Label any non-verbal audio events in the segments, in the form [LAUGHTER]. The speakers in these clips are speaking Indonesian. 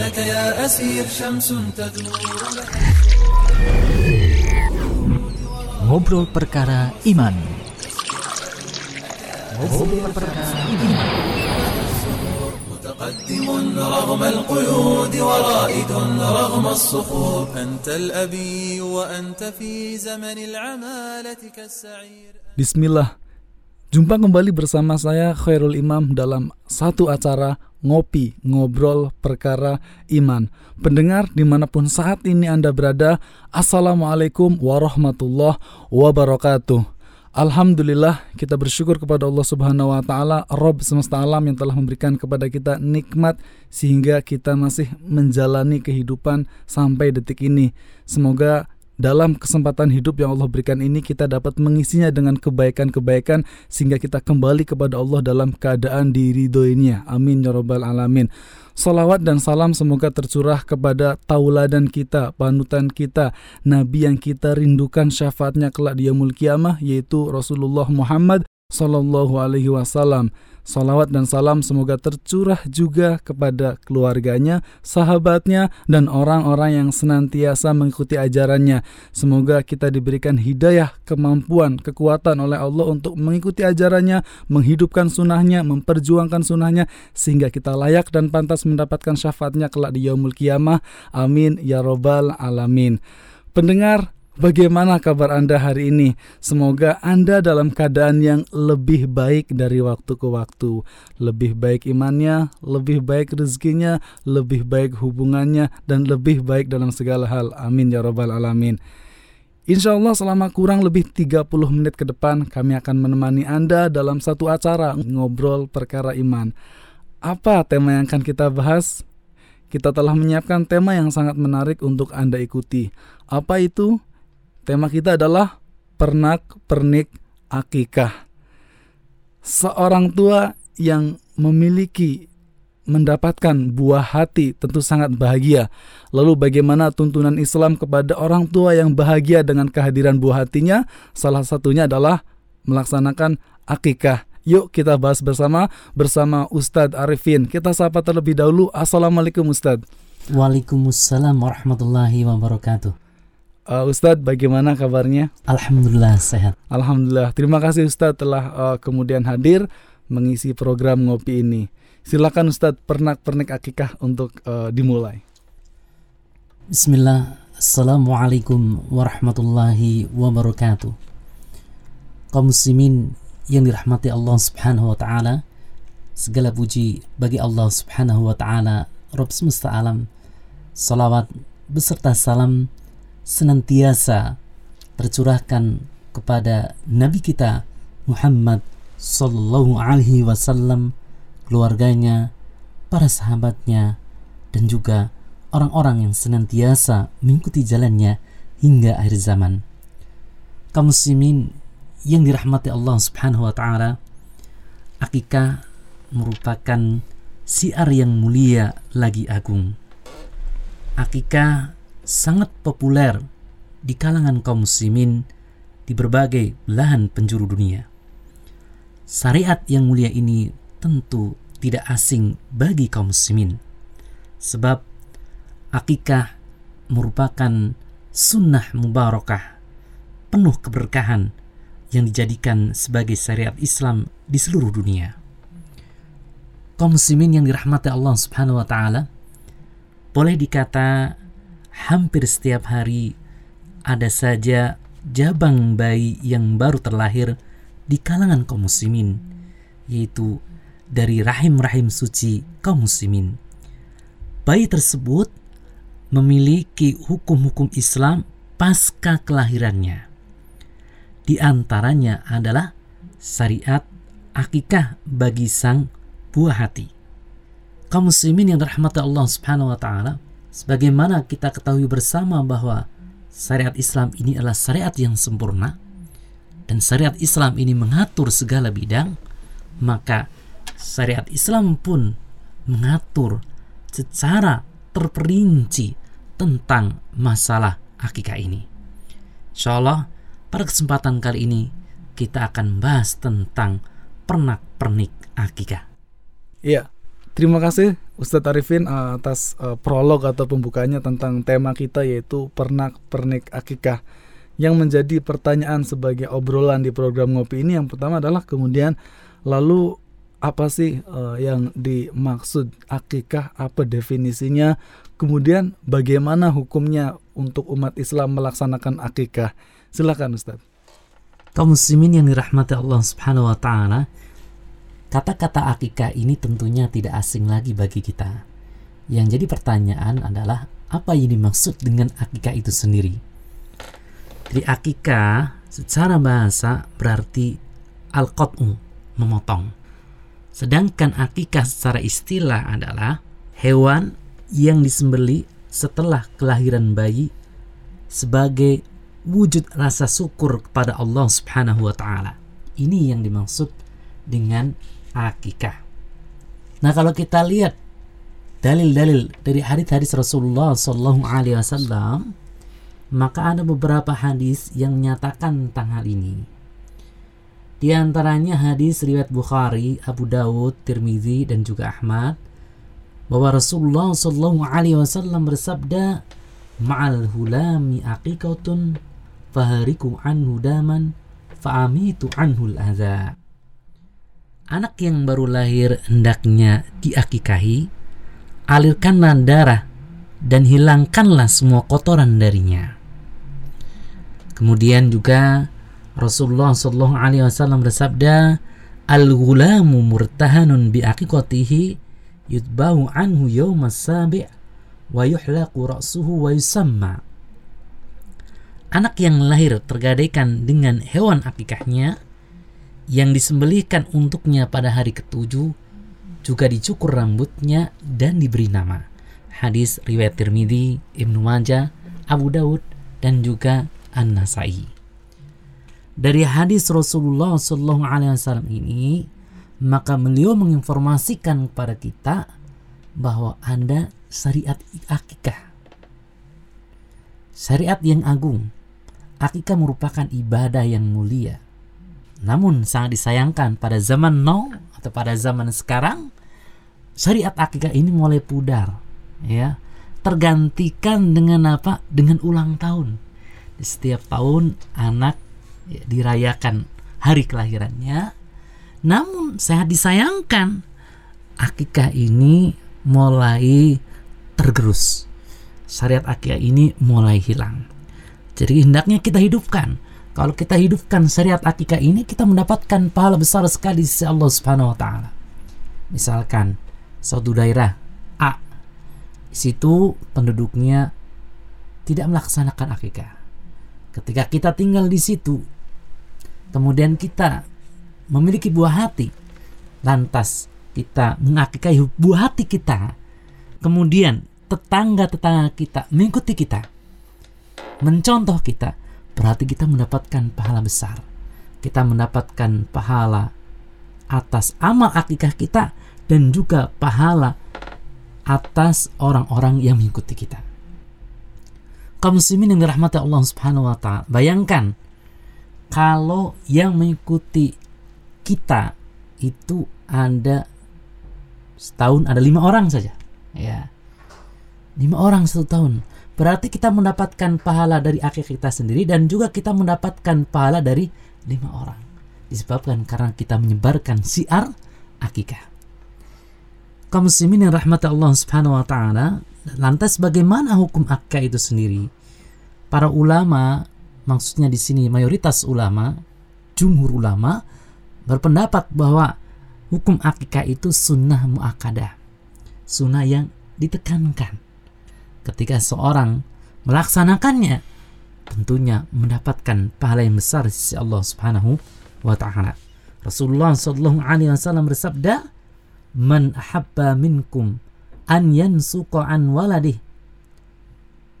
إنك يا أسير شمس تدور Ngobrol perkara iman. Ngobrol perkara iman. متقدم رغم القيود ورائد رغم الصخور أنت الأبي وأنت في زمن العمالة كالسعير Bismillah. Jumpa kembali bersama saya Khairul Imam dalam satu acara Ngopi Ngobrol Perkara Iman. Pendengar di mana pun saat ini Anda berada, Assalamualaikum warahmatullahi wabarakatuh. Alhamdulillah kita bersyukur kepada Allah Subhanahu wa taala Rob semesta alam yang telah memberikan kepada kita nikmat sehingga kita masih menjalani kehidupan sampai detik ini. Semoga dalam kesempatan hidup yang Allah berikan ini kita dapat mengisinya dengan kebaikan-kebaikan sehingga kita kembali kepada Allah dalam keadaan diridhoinya. Amin ya rabbal alamin. Salawat dan salam semoga tercurah kepada tauladan kita, panutan kita, nabi yang kita rindukan syafaatnya kelak di yaumul kiamah yaitu Rasulullah Muhammad sallallahu alaihi wasallam. Salawat dan salam semoga tercurah juga kepada keluarganya, sahabatnya, dan orang-orang yang senantiasa mengikuti ajarannya. Semoga kita diberikan hidayah, kemampuan, kekuatan oleh Allah untuk mengikuti ajarannya, menghidupkan sunnahnya, memperjuangkan sunnahnya, sehingga kita layak dan pantas mendapatkan syafaatnya kelak di yaumul kiamah. Amin ya robbal alamin. Pendengar, Bagaimana kabar Anda hari ini? Semoga Anda dalam keadaan yang lebih baik dari waktu ke waktu. Lebih baik imannya, lebih baik rezekinya, lebih baik hubungannya, dan lebih baik dalam segala hal. Amin ya Rabbal 'Alamin. Insya Allah selama kurang lebih 30 menit ke depan kami akan menemani Anda dalam satu acara ngobrol perkara iman. Apa tema yang akan kita bahas? Kita telah menyiapkan tema yang sangat menarik untuk Anda ikuti. Apa itu? Tema kita adalah pernak-pernik akikah. Seorang tua yang memiliki mendapatkan buah hati tentu sangat bahagia. Lalu bagaimana tuntunan Islam kepada orang tua yang bahagia dengan kehadiran buah hatinya? Salah satunya adalah melaksanakan akikah. Yuk kita bahas bersama bersama Ustadz Arifin. Kita sapa terlebih dahulu. Assalamualaikum Ustadz. Waalaikumsalam warahmatullahi wabarakatuh. Uh, Ustadz, bagaimana kabarnya? Alhamdulillah sehat. Alhamdulillah. Terima kasih Ustadz telah uh, kemudian hadir mengisi program ngopi ini. Silakan Ustadz pernak-pernik akikah untuk uh, dimulai. Bismillah. Assalamualaikum warahmatullahi wabarakatuh. Kaum muslimin yang dirahmati Allah Subhanahu wa taala, segala puji bagi Allah Subhanahu wa taala, Rabb semesta alam. Salawat beserta salam senantiasa tercurahkan kepada Nabi kita Muhammad Sallallahu Alaihi Wasallam, keluarganya, para sahabatnya, dan juga orang-orang yang senantiasa mengikuti jalannya hingga akhir zaman. Kaum muslimin yang dirahmati Allah Subhanahu wa taala, akikah merupakan siar yang mulia lagi agung. Akikah sangat populer di kalangan kaum muslimin di berbagai belahan penjuru dunia. Syariat yang mulia ini tentu tidak asing bagi kaum muslimin. Sebab akikah merupakan sunnah mubarakah penuh keberkahan yang dijadikan sebagai syariat Islam di seluruh dunia. Kaum muslimin yang dirahmati Allah Subhanahu wa taala boleh dikata hampir setiap hari ada saja jabang bayi yang baru terlahir di kalangan kaum muslimin, yaitu dari rahim-rahim suci kaum muslimin. Bayi tersebut memiliki hukum-hukum Islam pasca kelahirannya. Di antaranya adalah syariat akikah bagi sang buah hati. Kaum muslimin yang dirahmati Allah Subhanahu wa taala, sebagaimana kita ketahui bersama bahwa syariat Islam ini adalah syariat yang sempurna dan syariat Islam ini mengatur segala bidang, maka syariat Islam pun mengatur secara terperinci tentang masalah akikah ini. Insya Allah pada kesempatan kali ini kita akan bahas tentang pernak-pernik akikah. Iya, Terima kasih Ustadz Arifin atas uh, prolog atau pembukanya tentang tema kita yaitu pernak pernik akikah yang menjadi pertanyaan sebagai obrolan di program ngopi ini. Yang pertama adalah kemudian lalu apa sih uh, yang dimaksud akikah? Apa definisinya? Kemudian bagaimana hukumnya untuk umat Islam melaksanakan akikah? Silakan Ustadz. Kaum muslimin yang dirahmati Allah Subhanahu wa taala Kata-kata akikah ini tentunya tidak asing lagi bagi kita. Yang jadi pertanyaan adalah apa yang dimaksud dengan akikah itu sendiri? Jadi akikah secara bahasa berarti al-qat'u, memotong. Sedangkan akikah secara istilah adalah hewan yang disembeli setelah kelahiran bayi sebagai wujud rasa syukur kepada Allah Subhanahu wa taala. Ini yang dimaksud dengan akikah. Nah kalau kita lihat dalil-dalil dari hadis-hadis Rasulullah Shallallahu Alaihi Wasallam, maka ada beberapa hadis yang menyatakan tentang hal ini. Di antaranya hadis riwayat Bukhari, Abu Dawud, Tirmizi dan juga Ahmad bahwa Rasulullah Shallallahu Alaihi Wasallam bersabda, "Ma'al hulami aqiqatun fahariku anhu daman fa'amitu anhu al-adha." Anak yang baru lahir hendaknya diakikahi, alirkanlah darah dan hilangkanlah semua kotoran darinya. Kemudian juga Rasulullah Shallallahu Alaihi Wasallam bersabda, al-ghulamu murtahanun bi aqiqatihi yutbahu anhu yawma sabi' wa yuhlaqu ra'suhu wa yusamma. Anak yang lahir tergadaikan dengan hewan akikahnya, yang disembelihkan untuknya pada hari ketujuh juga dicukur rambutnya dan diberi nama. Hadis riwayat Tirmidzi, Ibnu Majah, Abu Daud dan juga An-Nasai. Dari hadis Rasulullah Shallallahu Alaihi Wasallam ini, maka beliau menginformasikan kepada kita bahwa anda syariat akikah, syariat yang agung. Akikah merupakan ibadah yang mulia namun sangat disayangkan pada zaman now atau pada zaman sekarang syariat akikah ini mulai pudar ya. Tergantikan dengan apa? Dengan ulang tahun. Setiap tahun anak ya, dirayakan hari kelahirannya. Namun sangat disayangkan akikah ini mulai tergerus. Syariat akikah ini mulai hilang. Jadi hendaknya kita hidupkan kalau kita hidupkan syariat akikah ini, kita mendapatkan pahala besar sekali sisi Allah Subhanahu wa taala. Misalkan suatu daerah A situ penduduknya tidak melaksanakan akikah. Ketika kita tinggal di situ, kemudian kita memiliki buah hati, lantas kita mengakikahi buah hati kita, kemudian tetangga-tetangga kita mengikuti kita, mencontoh kita, berarti kita mendapatkan pahala besar. Kita mendapatkan pahala atas amal akikah kita dan juga pahala atas orang-orang yang mengikuti kita. Kaum muslimin yang dirahmati Allah Subhanahu wa taala, bayangkan kalau yang mengikuti kita itu ada setahun ada lima orang saja, ya lima orang satu tahun berarti kita mendapatkan pahala dari akhir kita sendiri dan juga kita mendapatkan pahala dari lima orang. Disebabkan karena kita menyebarkan siar akikah kaum muslimin yang rahmat Allah subhanahu wa ta'ala lantas bagaimana hukum akikah itu sendiri? Para ulama maksudnya di sini mayoritas ulama jumhur ulama berpendapat bahwa hukum akikah itu sunnah muakadah sunnah yang ditekankan ketika seorang melaksanakannya tentunya mendapatkan pahala yang besar di sisi Allah Subhanahu wa taala. Rasulullah sallallahu alaihi wasallam bersabda, "Man ahabba minkum an yansuqa an waladih."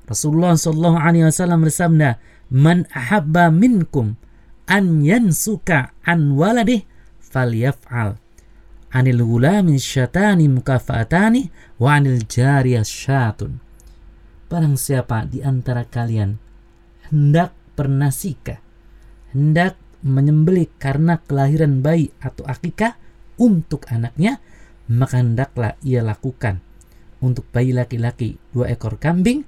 Rasulullah sallallahu alaihi wasallam bersabda, "Man ahabba minkum an yansuka an waladih falyaf'al." Anil gulami syatani mukafatani wa anil jariyah syatun Barang siapa di antara kalian hendak bernasikah, hendak menyembelih karena kelahiran bayi atau akikah untuk anaknya, maka hendaklah ia lakukan untuk bayi laki-laki dua ekor kambing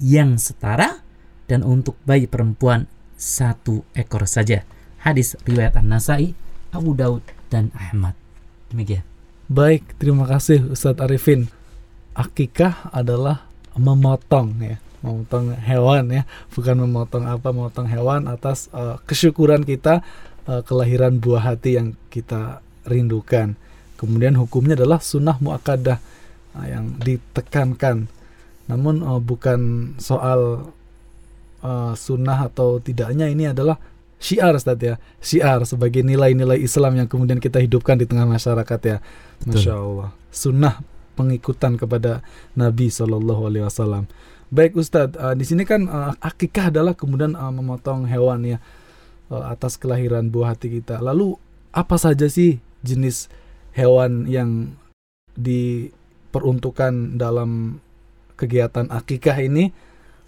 yang setara dan untuk bayi perempuan satu ekor saja. Hadis riwayat An-Nasai, Abu Daud dan Ahmad. Demikian. Baik, terima kasih Ustadz Arifin. Akikah adalah memotong ya, memotong hewan ya, bukan memotong apa, memotong hewan atas uh, kesyukuran kita uh, kelahiran buah hati yang kita rindukan. Kemudian hukumnya adalah sunnah muakkadah uh, yang ditekankan. Namun uh, bukan soal uh, sunnah atau tidaknya ini adalah syiar Ustaz ya. Syiar sebagai nilai-nilai Islam yang kemudian kita hidupkan di tengah masyarakat ya. Masya Allah. Sunnah pengikutan kepada Nabi Shallallahu Alaihi Wasallam. Baik Ustadz, uh, di sini kan uh, akikah adalah kemudian uh, memotong hewan ya uh, atas kelahiran buah hati kita. Lalu apa saja sih jenis hewan yang diperuntukkan dalam kegiatan akikah ini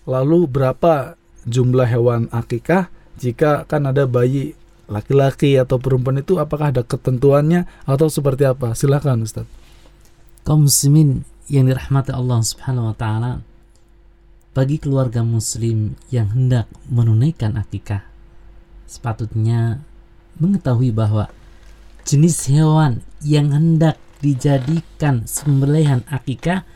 lalu berapa jumlah hewan akikah jika kan ada bayi laki-laki atau perempuan itu apakah ada ketentuannya atau seperti apa silakan Ustaz kaum muslimin yang dirahmati Allah Subhanahu wa taala bagi keluarga muslim yang hendak menunaikan akikah sepatutnya mengetahui bahwa jenis hewan yang hendak dijadikan sembelihan akikah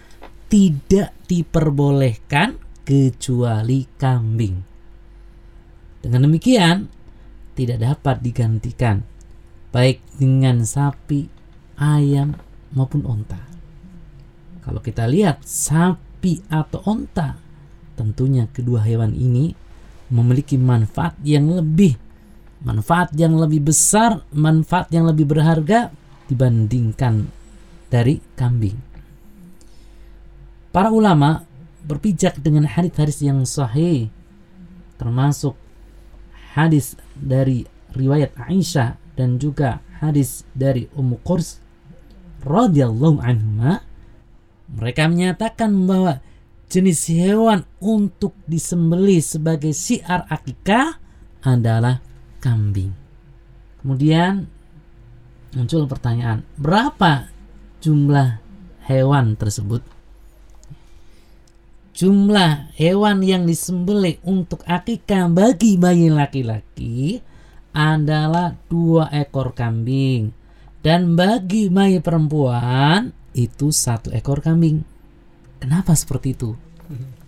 tidak diperbolehkan kecuali kambing. Dengan demikian, tidak dapat digantikan baik dengan sapi, ayam maupun onta. Kalau kita lihat sapi atau onta, tentunya kedua hewan ini memiliki manfaat yang lebih manfaat yang lebih besar, manfaat yang lebih berharga dibandingkan dari kambing. Para ulama berpijak dengan hadis-hadis yang sahih termasuk hadis dari riwayat Aisyah dan juga hadis dari Ummu Qurs radhiyallahu anha mereka menyatakan bahwa jenis hewan untuk disembelih sebagai siar akikah adalah kambing. Kemudian muncul pertanyaan, berapa jumlah hewan tersebut? Jumlah hewan yang disembelih untuk akikah bagi bayi laki-laki adalah dua ekor kambing dan bagi bayi perempuan itu satu ekor kambing. Kenapa seperti itu?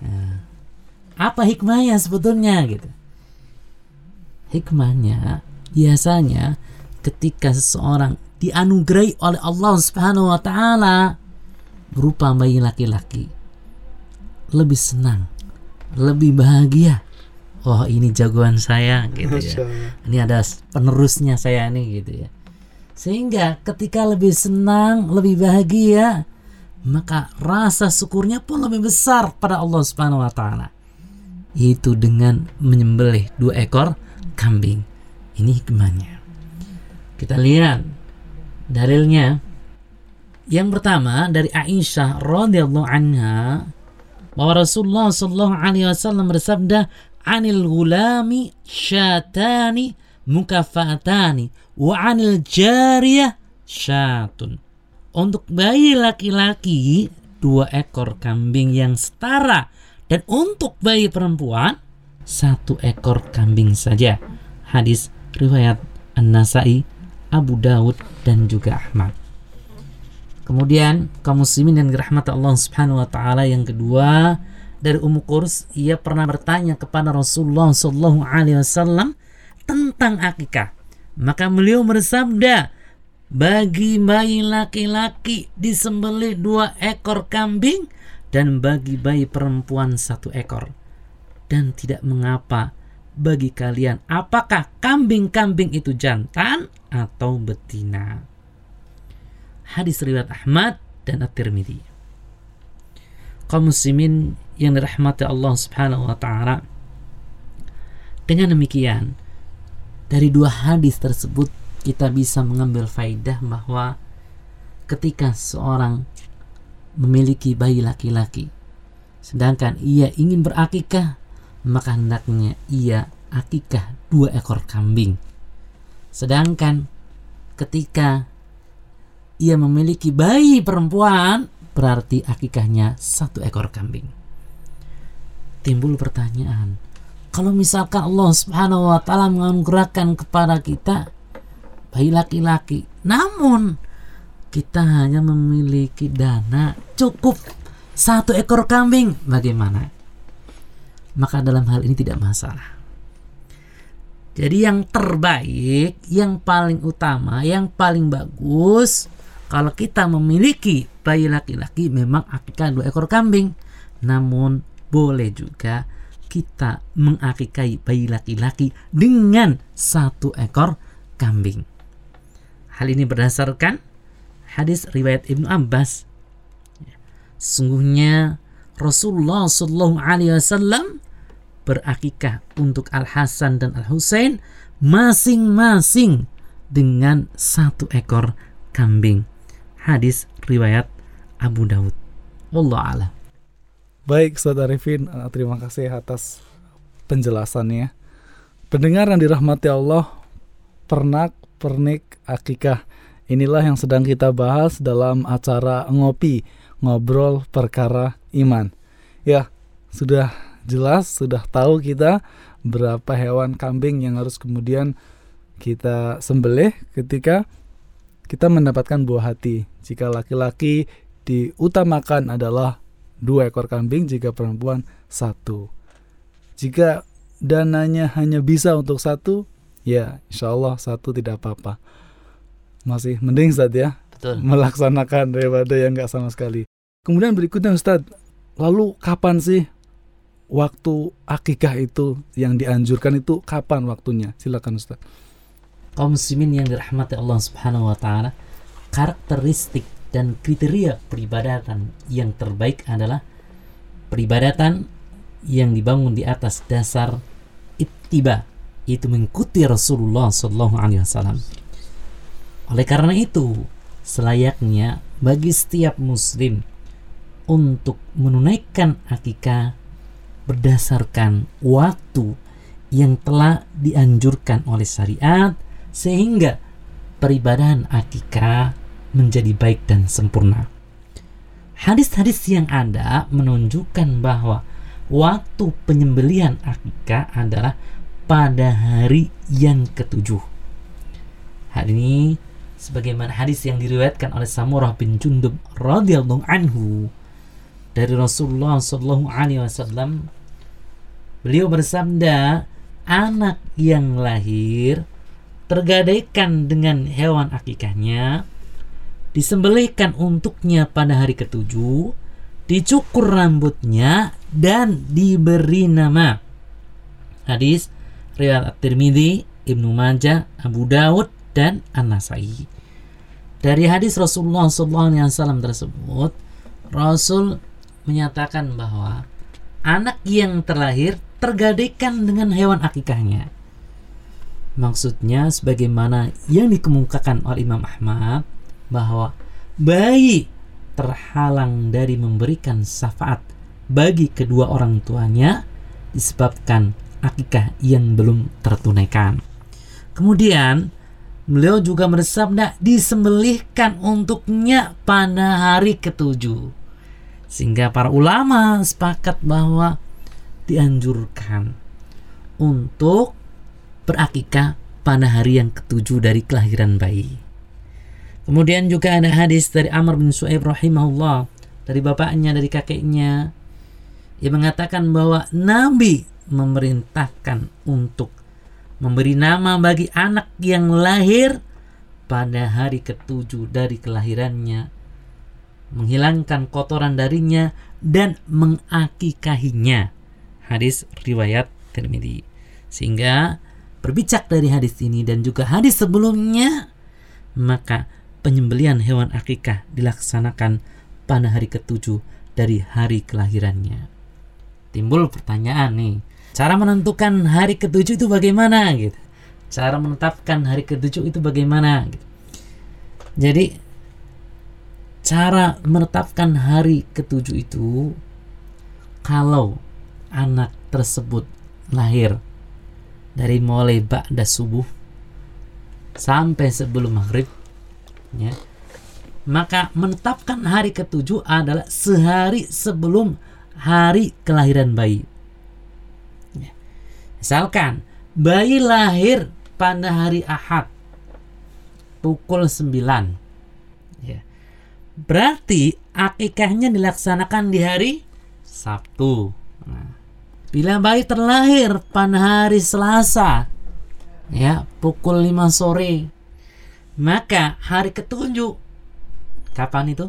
Nah, apa hikmahnya sebetulnya gitu? hikmahnya biasanya ketika seseorang dianugerahi oleh Allah Subhanahu wa taala berupa bayi laki-laki lebih senang, lebih bahagia. Oh, ini jagoan saya gitu ya. Ini ada penerusnya saya nih gitu ya. Sehingga ketika lebih senang, lebih bahagia, maka rasa syukurnya pun lebih besar pada Allah Subhanahu wa taala. Itu dengan menyembelih dua ekor kambing. Ini hikmahnya. Kita lihat dalilnya. Yang pertama dari Aisyah radhiyallahu anha bahwa Rasulullah sallallahu alaihi wasallam bersabda, "Anil gulami syatani mukafatani wa anil jariyah syatun." Untuk bayi laki-laki dua ekor kambing yang setara dan untuk bayi perempuan satu ekor kambing saja. Hadis riwayat An-Nasai, Abu Daud dan juga Ahmad. Kemudian kaum muslimin yang dirahmati Allah Subhanahu wa taala yang kedua dari Ummu Qurs ia pernah bertanya kepada Rasulullah sallallahu alaihi wasallam tentang akikah. Maka beliau bersabda, bagi bayi laki-laki disembelih dua ekor kambing dan bagi bayi perempuan satu ekor dan tidak mengapa bagi kalian apakah kambing-kambing itu jantan atau betina. Hadis riwayat Ahmad dan At-Tirmidzi. Kaum muslimin yang dirahmati Allah Subhanahu wa taala. Dengan demikian, dari dua hadis tersebut kita bisa mengambil faidah bahwa ketika seorang memiliki bayi laki-laki sedangkan ia ingin berakikah maka hendaknya ia akikah dua ekor kambing. Sedangkan ketika ia memiliki bayi perempuan, berarti akikahnya satu ekor kambing. Timbul pertanyaan, kalau misalkan Allah Subhanahu wa taala menganugerahkan kepada kita bayi laki-laki, namun kita hanya memiliki dana cukup satu ekor kambing, bagaimana? Maka dalam hal ini tidak masalah. Jadi yang terbaik, yang paling utama, yang paling bagus kalau kita memiliki bayi laki-laki memang akikah dua ekor kambing. Namun boleh juga kita mengakikai bayi laki-laki dengan satu ekor kambing. Hal ini berdasarkan hadis riwayat Ibnu Abbas. Sungguhnya Rasulullah Shallallahu Alaihi Wasallam berakikah untuk Al Hasan dan Al Husain masing-masing dengan satu ekor kambing. Hadis riwayat Abu Daud. Wallah alam. Baik, Saudara Arifin, terima kasih atas penjelasannya. Pendengar yang dirahmati Allah, pernak, pernik, akikah. Inilah yang sedang kita bahas dalam acara ngopi, ngobrol perkara iman. Ya, sudah jelas sudah tahu kita berapa hewan kambing yang harus kemudian kita sembelih ketika kita mendapatkan buah hati. Jika laki-laki diutamakan adalah dua ekor kambing, jika perempuan satu. Jika dananya hanya bisa untuk satu, ya insya Allah satu tidak apa-apa. Masih mending Ustaz ya Betul. melaksanakan daripada yang nggak sama sekali. Kemudian berikutnya Ustadz, lalu kapan sih waktu akikah itu yang dianjurkan itu kapan waktunya? Silakan Ustaz. kaum muslimin yang dirahmati Allah Subhanahu wa taala, karakteristik dan kriteria peribadatan yang terbaik adalah peribadatan yang dibangun di atas dasar ittiba, itu mengikuti Rasulullah sallallahu alaihi wasallam. Oleh karena itu, selayaknya bagi setiap muslim untuk menunaikan akikah berdasarkan waktu yang telah dianjurkan oleh syariat sehingga peribadahan akikah menjadi baik dan sempurna. Hadis-hadis yang ada menunjukkan bahwa waktu penyembelihan akikah adalah pada hari yang ketujuh. Hal ini sebagaimana hadis yang diriwayatkan oleh Samurah bin Jundub radhiyallahu anhu dari Rasulullah sallallahu alaihi wasallam beliau bersabda anak yang lahir tergadaikan dengan hewan akikahnya, disembelihkan untuknya pada hari ketujuh, dicukur rambutnya dan diberi nama. Hadis riwayat At-Tirmidzi, Ibnu Majah, Abu Daud dan An-Nasai. Dari hadis Rasulullah SAW tersebut, Rasul menyatakan bahwa anak yang terlahir tergadaikan dengan hewan akikahnya. Maksudnya sebagaimana yang dikemukakan oleh Imam Ahmad bahwa bayi terhalang dari memberikan syafaat bagi kedua orang tuanya disebabkan akikah yang belum tertunaikan. Kemudian beliau juga bersabda disembelihkan untuknya pada hari ketujuh. Sehingga para ulama sepakat bahwa dianjurkan untuk berakikah pada hari yang ketujuh dari kelahiran bayi. Kemudian juga ada hadis dari Amr bin Su'aib rahimahullah dari bapaknya dari kakeknya yang mengatakan bahwa Nabi memerintahkan untuk memberi nama bagi anak yang lahir pada hari ketujuh dari kelahirannya menghilangkan kotoran darinya dan mengakikahinya hadis riwayat Tirmidzi. Sehingga Berbicak dari hadis ini dan juga hadis sebelumnya, maka penyembelian hewan akikah dilaksanakan pada hari ketujuh dari hari kelahirannya. Timbul pertanyaan nih, cara menentukan hari ketujuh itu bagaimana gitu? Cara menetapkan hari ketujuh itu bagaimana gitu. Jadi cara menetapkan hari ketujuh itu kalau anak tersebut lahir dari mulai ba'da subuh sampai sebelum maghrib ya maka menetapkan hari ketujuh adalah sehari sebelum hari kelahiran bayi. Ya. Misalkan bayi lahir pada hari Ahad pukul 9. Ya. Berarti akikahnya dilaksanakan di hari Sabtu. Nah, bila bayi terlahir pada hari Selasa ya pukul 5 sore maka hari ketujuh. Kapan itu?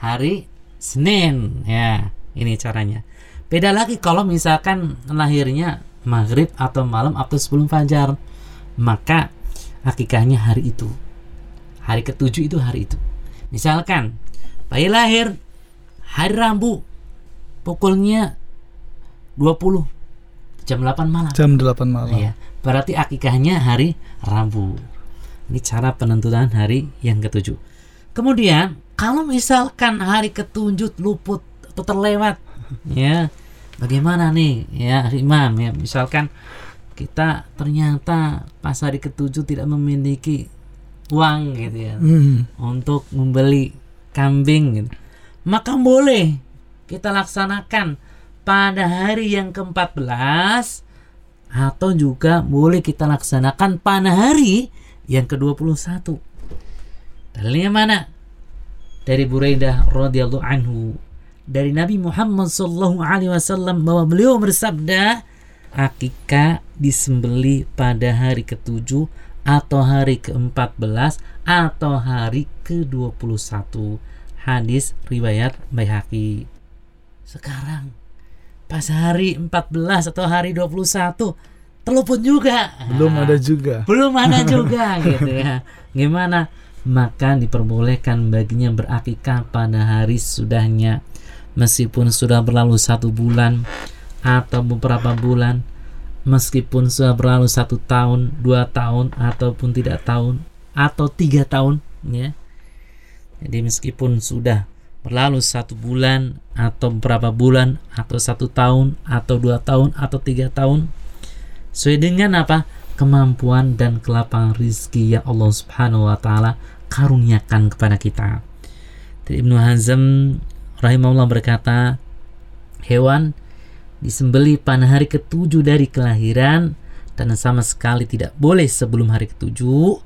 Hari Senin. Ya ini caranya. Beda lagi kalau misalkan lahirnya maghrib atau malam atau sebelum fajar. Maka akikahnya hari itu. Hari ketujuh itu hari itu. Misalkan bayi lahir hari Rabu pukulnya 20 jam 8 malam. Jam 8 malam. Iya, berarti akikahnya hari Rabu. Ini cara penentuan hari yang ketujuh. Kemudian, kalau misalkan hari ketujuh luput atau terlewat, ya, bagaimana nih, ya, Imam, ya, misalkan kita ternyata pas hari ketujuh tidak memiliki uang gitu ya Hmm. untuk membeli kambing gitu. Maka boleh kita laksanakan pada hari yang ke-14 atau juga boleh kita laksanakan pada hari yang ke-21. Dalilnya mana? Dari Buraidah radhiyallahu anhu dari Nabi Muhammad sallallahu alaihi wasallam bahwa beliau bersabda akikah disembeli pada hari ketujuh atau hari ke-14 atau hari ke-21 hadis riwayat Baihaqi sekarang pas hari 14 atau hari 21 telepon juga. Belum ada juga. belum ada [LAUGHS] juga gitu ya. Gimana? Maka diperbolehkan baginya berakikah pada hari sudahnya. Meskipun sudah berlalu satu bulan atau beberapa bulan meskipun sudah berlalu satu tahun dua tahun ataupun tidak tahun atau tiga tahun ya. Jadi meskipun sudah berlalu satu bulan atau beberapa bulan atau satu tahun atau dua tahun atau tiga tahun sesuai dengan apa kemampuan dan kelapangan rizki yang Allah Subhanahu wa taala karuniakan kepada kita. Dari Ibnu Hazm rahimahullah berkata, hewan disembeli pada hari ketujuh dari kelahiran dan sama sekali tidak boleh sebelum hari ketujuh.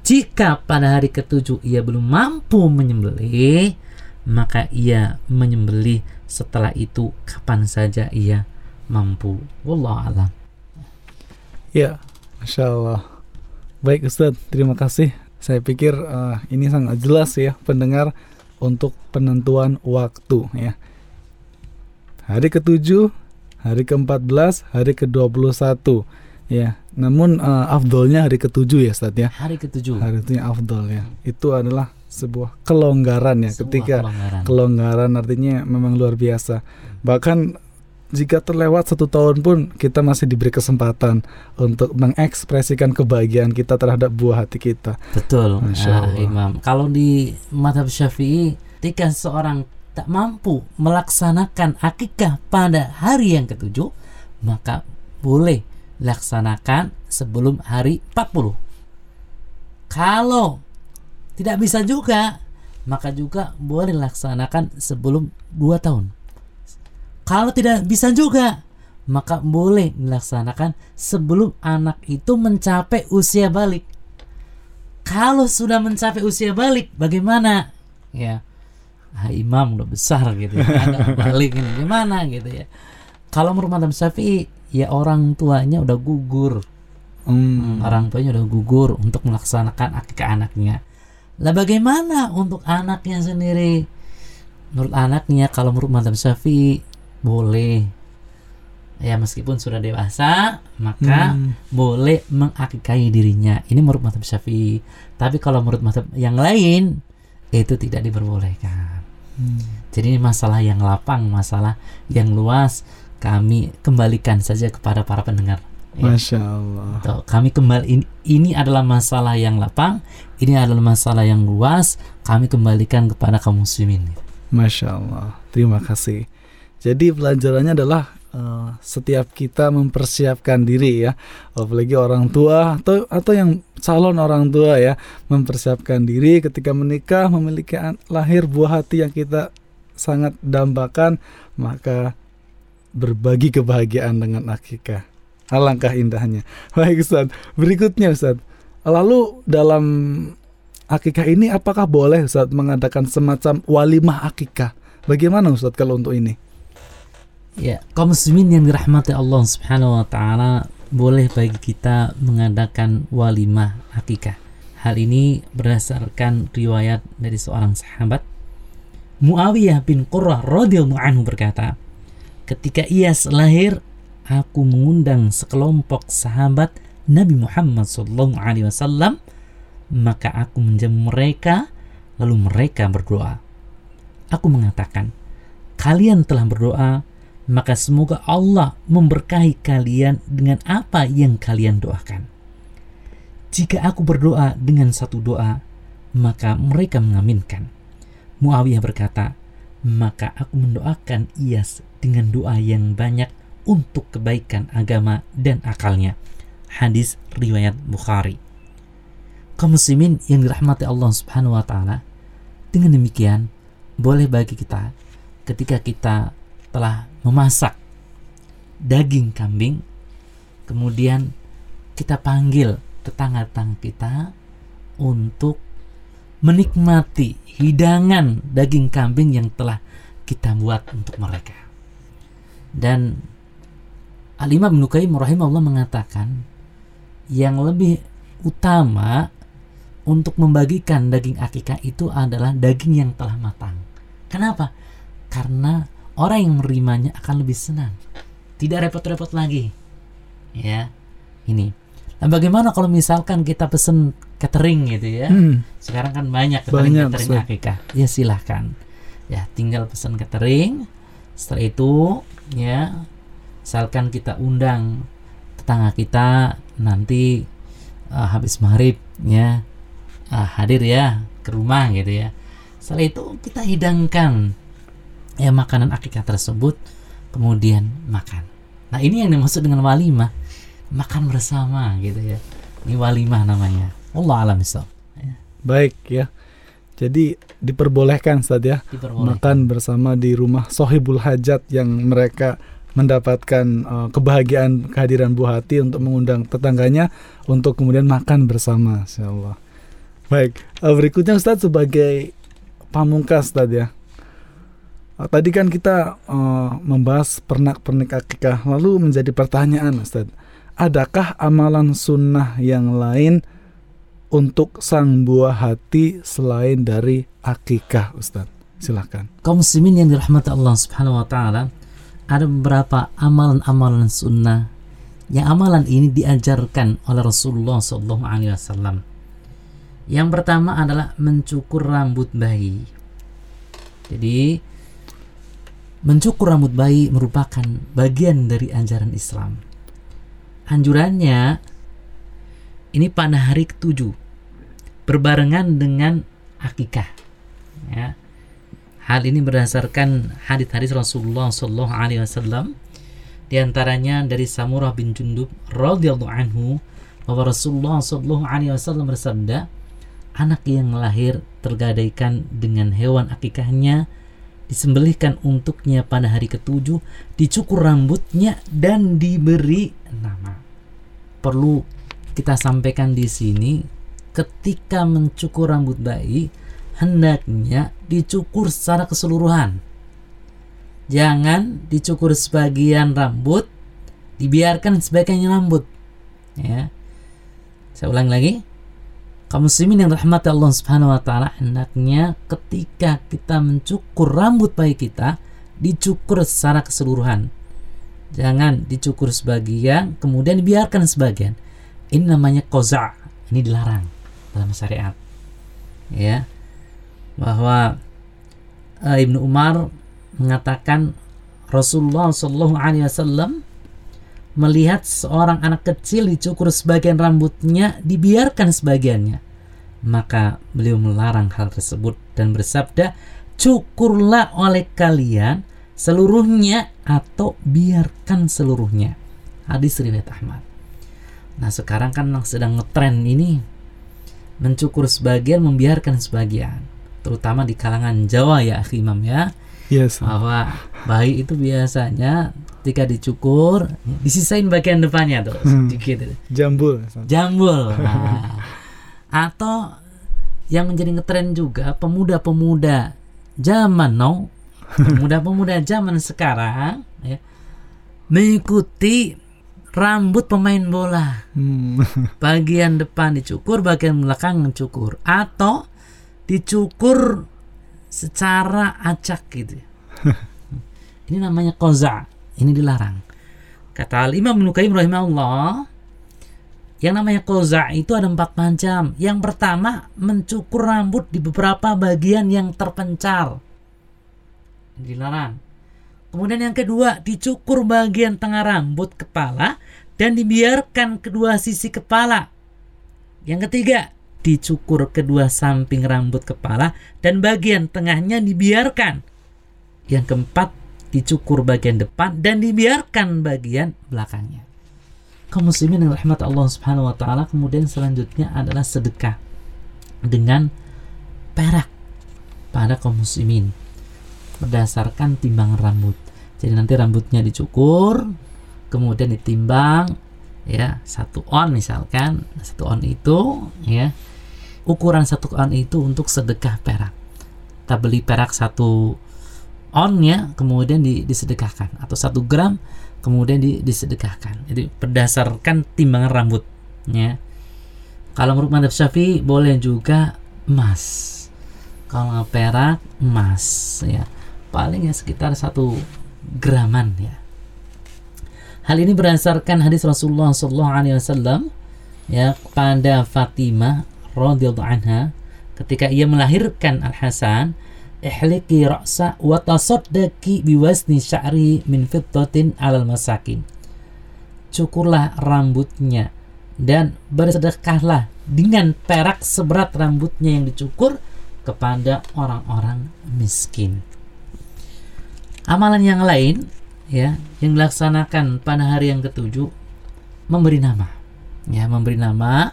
Jika pada hari ketujuh ia belum mampu menyembelih, maka ia menyembelih setelah itu kapan saja ia mampu. Wallahu a'lam. Ya, Masya Allah. Baik Ustadz, terima kasih. Saya pikir eh, ini sangat jelas ya pendengar untuk penentuan waktu ya. Hari ketujuh, hari ke-14, hari ke-21 ya. Namun eh, afdolnya hari ketujuh ya Ustadz ya. Hari ketujuh. Hari itu yang afdol ya. Itu adalah sebuah kelonggaran ya Sebuah ketika kelonggaran. kelonggaran artinya memang luar biasa. Bahkan jika terlewat satu tahun pun kita masih diberi kesempatan untuk mengekspresikan kebahagiaan kita terhadap buah hati kita. Betul, Masya Ah, Allah. Imam. Kalau di madhab Syafi'i, ketika seorang tak mampu melaksanakan akikah pada hari yang ketujuh, maka boleh laksanakan sebelum hari 40. Kalau tidak bisa juga, maka juga boleh laksanakan sebelum 2 tahun. Kalau tidak bisa juga, maka boleh dilaksanakan sebelum anak itu mencapai usia balik. Kalau sudah mencapai usia balik, bagaimana? Ya, ah, imam udah besar gitu ya, anak balik ini gimana gitu ya. Kalau menurut madhab syafi'i, ya orang tuanya udah gugur, Hmm. orang tuanya udah gugur untuk melaksanakan akikah anaknya. Lah bagaimana untuk anaknya sendiri? Menurut anaknya, kalau menurut madhab syafi'i boleh. Ya meskipun sudah dewasa, maka Hmm. boleh mengakikahi dirinya. Ini menurut madhab syafi'i. Tapi kalau menurut madhab yang lain, itu tidak diperbolehkan. Hmm. Jadi ini masalah yang lapang, masalah yang luas. Kami kembalikan saja kepada para pendengar. Ya. Masya Allah. Tuh, kami kembali ini, ini adalah masalah yang lapang, ini adalah masalah yang luas. Kami kembalikan kepada kaum muslimin. Masya Allah. Terima kasih. Jadi pelajarannya adalah eh, setiap kita mempersiapkan diri ya, apalagi orang tua atau atau yang calon orang tua ya, mempersiapkan diri ketika menikah memiliki lahir buah hati yang kita sangat dambakan, maka berbagi kebahagiaan dengan akikah. Alangkah indahnya. [LAUGHS] Baik Ustaz, berikutnya Ustaz. Lalu dalam akikah ini apakah boleh Ustaz mengadakan semacam walimah akikah? Bagaimana Ustaz kalau untuk ini? Ya, kaum muslimin yang dirahmati Allah Subhanahu wa taala, boleh bagi kita mengadakan walimah akikah. Hal ini berdasarkan riwayat dari seorang sahabat Muawiyah bin Qurrah radhiyallahu anhu berkata, "Ketika ia lahir, aku mengundang sekelompok sahabat Nabi Muhammad sallallahu alaihi wasallam, maka aku menjamu mereka, lalu mereka berdoa. Aku mengatakan, kalian telah berdoa, maka semoga Allah memberkahi kalian dengan apa yang kalian doakan. Jika aku berdoa dengan satu doa, maka mereka mengaminkan. Muawiyah berkata, maka aku mendoakan Iyas dengan doa yang banyak untuk kebaikan agama dan akalnya. Hadis riwayat Bukhari. Kaum yang dirahmati Allah Subhanahu wa taala, dengan demikian boleh bagi kita ketika kita telah memasak daging kambing, kemudian kita panggil tetangga-tetangga kita untuk menikmati hidangan daging kambing yang telah kita buat untuk mereka. Dan Al-Imam Ibnu Qayyim rahimahullah mengatakan yang lebih utama untuk membagikan daging akikah itu adalah daging yang telah matang. Kenapa? Karena orang yang menerimanya akan lebih senang. Tidak repot-repot lagi. Ya. Ini. Nah, bagaimana kalau misalkan kita pesen catering gitu ya? Hmm. Sekarang kan banyak catering Banyak, catering akikah. Ya silahkan. Ya tinggal pesan catering. Setelah itu ya misalkan kita undang tetangga kita nanti uh, habis maghrib ya uh, hadir ya ke rumah gitu ya. Setelah itu kita hidangkan ya makanan akikah tersebut kemudian makan. Nah ini yang dimaksud dengan walimah makan bersama gitu ya. Ini walimah namanya. Allah alam misal. Baik ya. Jadi diperbolehkan Ustaz ya Diperbolehkan. makan bersama di rumah sohibul hajat yang mereka mendapatkan uh, kebahagiaan kehadiran buah hati untuk mengundang tetangganya untuk kemudian makan bersama insyaallah. Baik, uh, berikutnya Ustaz sebagai pamungkas Ustaz ya. Uh, tadi kan kita uh, membahas pernak-pernik akikah lalu menjadi pertanyaan Ustaz. Adakah amalan sunnah yang lain untuk sang buah hati selain dari akikah Ustaz? Silahkan. kaum muslimin yang dirahmati Allah Subhanahu wa taala, ada beberapa amalan-amalan sunnah yang amalan ini diajarkan oleh Rasulullah Shallallahu alaihi wasallam. Yang pertama adalah mencukur rambut bayi. Jadi mencukur rambut bayi merupakan bagian dari ajaran Islam. Anjurannya ini pada hari ketujuh berbarengan dengan akikah. Ya. Hal ini berdasarkan hadis-hadis Rasulullah Shallallahu Alaihi Wasallam, di antaranya dari Samurah bin Jundub radhiyallahu anhu bahwa Rasulullah Shallallahu Alaihi Wasallam bersabda, anak yang lahir tergadaikan dengan hewan akikahnya disembelihkan untuknya pada hari ketujuh, dicukur rambutnya dan diberi nama. Perlu kita sampaikan di sini, ketika mencukur rambut bayi, hendaknya dicukur secara keseluruhan. Jangan dicukur sebagian rambut, dibiarkan sebagian rambut. Ya. Saya ulang lagi. Kaum muslimin yang rahmati Allah Subhanahu wa taala hendaknya ketika kita mencukur rambut bayi kita dicukur secara keseluruhan. Jangan dicukur sebagian kemudian dibiarkan sebagian. Ini namanya koza. Ini dilarang dalam syariat. Ya. Bahwa eh, Ibnu Umar mengatakan Rasulullah Shallallahu alaihi wasallam melihat seorang anak kecil dicukur sebagian rambutnya dibiarkan sebagiannya maka beliau melarang hal tersebut dan bersabda cukurlah oleh kalian seluruhnya atau biarkan seluruhnya. Hadis riwayat Ahmad. Nah, sekarang kan yang sedang ngetren ini mencukur sebagian, membiarkan sebagian. Terutama di kalangan Jawa ya, Imam ya. Yes. Bahwa bayi itu biasanya ketika dicukur disisain bagian depannya tuh Hmm. sedikit Jambul. jambul Nah, atau yang menjadi ngetren juga pemuda-pemuda zaman now pemuda-pemuda zaman sekarang ya mengikuti rambut pemain bola Hmm. [LAUGHS] bagian depan dicukur bagian belakang dicukur atau dicukur secara acak gitu [LAUGHS] ini namanya koza ini dilarang. Kata Al Imam Ibnu rahimahullah yang namanya koza itu ada empat macam. Yang pertama mencukur rambut di beberapa bagian yang terpencar. Ini dilarang. Kemudian yang kedua dicukur bagian tengah rambut kepala dan dibiarkan kedua sisi kepala. Yang ketiga dicukur kedua samping rambut kepala dan bagian tengahnya dibiarkan. Yang keempat dicukur bagian depan dan dibiarkan bagian belakangnya kaum muslimin yang rahmat Allah Subhanahu wa taala kemudian selanjutnya adalah sedekah dengan perak pada kaum muslimin berdasarkan timbangan rambut. Jadi nanti rambutnya dicukur, kemudian ditimbang ya satu on misalkan satu on itu ya ukuran satu on itu untuk sedekah perak. Kita beli perak satu onnya kemudian di- disedekahkan atau satu gram kemudian di- disedekahkan. Jadi berdasarkan timbangan rambutnya. Kalau menurut madhab syafi'i boleh juga emas. Kalau perak emas ya paling ya sekitar satu graman ya. Hal ini berdasarkan hadis Rasulullah Wasallam ya pada Fatimah radhiyallahu anha ketika ia melahirkan Al Hasan ihliki ra'sa wa tasaddaqi biwazni sya'ri min fiddatin alal masakin cukurlah rambutnya dan bersedekahlah dengan perak seberat rambutnya yang dicukur kepada orang-orang miskin. Amalan yang lain ya yang dilaksanakan pada hari yang ketujuh memberi nama. Ya, memberi nama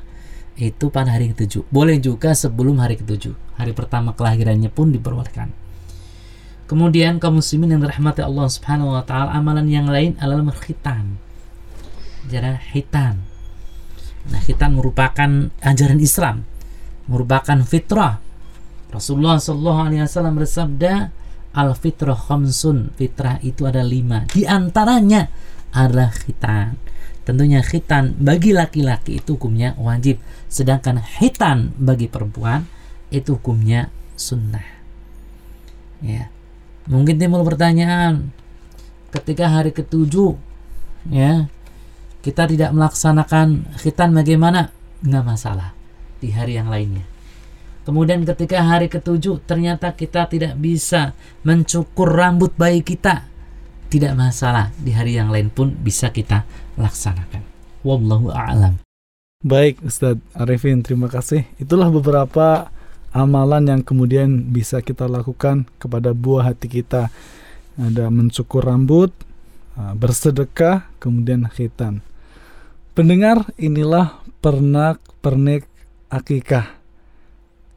itu pada hari ketujuh. Boleh juga sebelum hari ketujuh. Hari pertama kelahirannya pun diperbolehkan. Kemudian kaum muslimin yang dirahmati Allah Subhanahu wa taala, amalan yang lain adalah berkhitan. Jadi khitan. Nah, khitan merupakan ajaran Islam, merupakan fitrah. Rasulullah Shallallahu Alaihi Wasallam bersabda, al fitrah khamsun. Fitrah itu ada lima. Di antaranya adalah khitan. Tentunya khitan bagi laki-laki itu hukumnya wajib, sedangkan khitan bagi perempuan itu hukumnya sunnah. Ya, mungkin timbul pertanyaan, ketika hari ketujuh, ya kita tidak melaksanakan khitan bagaimana? Nggak masalah di hari yang lainnya. Kemudian ketika hari ketujuh ternyata kita tidak bisa mencukur rambut bayi kita, tidak masalah di hari yang lain pun bisa kita laksanakan. Wallahu a'lam. Baik Ustadz Arifin, terima kasih. Itulah beberapa amalan yang kemudian bisa kita lakukan kepada buah hati kita. Ada mencukur rambut, uh, bersedekah, kemudian khitan. Pendengar, inilah pernak-pernik akikah.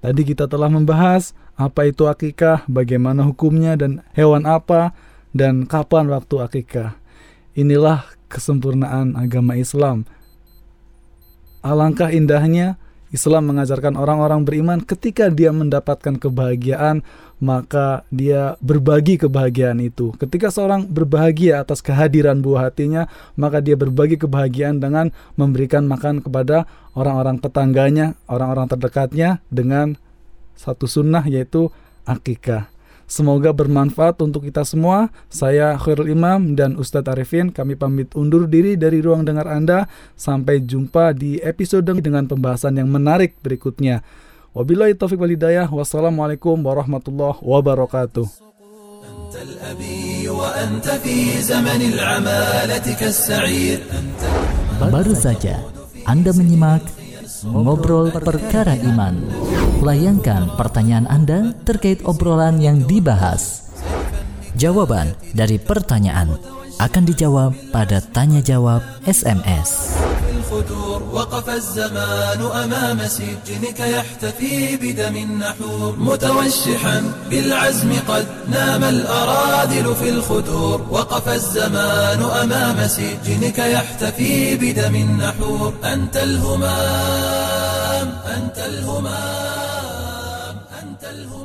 Tadi kita telah membahas apa itu akikah, bagaimana hukumnya dan hewan apa dan kapan waktu akikah. Inilah kesempurnaan agama Islam. Alangkah indahnya Islam mengajarkan orang-orang beriman ketika dia mendapatkan kebahagiaan, maka dia berbagi kebahagiaan itu. Ketika seorang berbahagia atas kehadiran buah hatinya, maka dia berbagi kebahagiaan dengan memberikan makan kepada orang-orang tetangganya, orang-orang terdekatnya dengan satu sunnah yaitu akikah. Semoga bermanfaat untuk kita semua. Saya Khairul Imam dan Ustadz Arifin. Kami pamit undur diri dari ruang dengar Anda. Sampai jumpa di episode dengan pembahasan yang menarik berikutnya. Wabillahi taufiq walhidayah. Wassalamualaikum warahmatullahi wabarakatuh. أنت الأبي وأنت في زمن العمالة كالسعير أنت Baru saja Anda menyimak Ngobrol Perkara Iman. Layangkan pertanyaan Anda terkait obrolan yang dibahas. Jawaban dari pertanyaan akan dijawab pada tanya jawab SMS. في الخدور وقف الزمان أمام سجنك يحتفي بدم النحور. متوشحا بالعزم قد نام الأراذل في الخدور. وقف الزمان أمام سجنك يحتفي بدم النحور. أنت الهمام أنت الهمام أنت الهمام.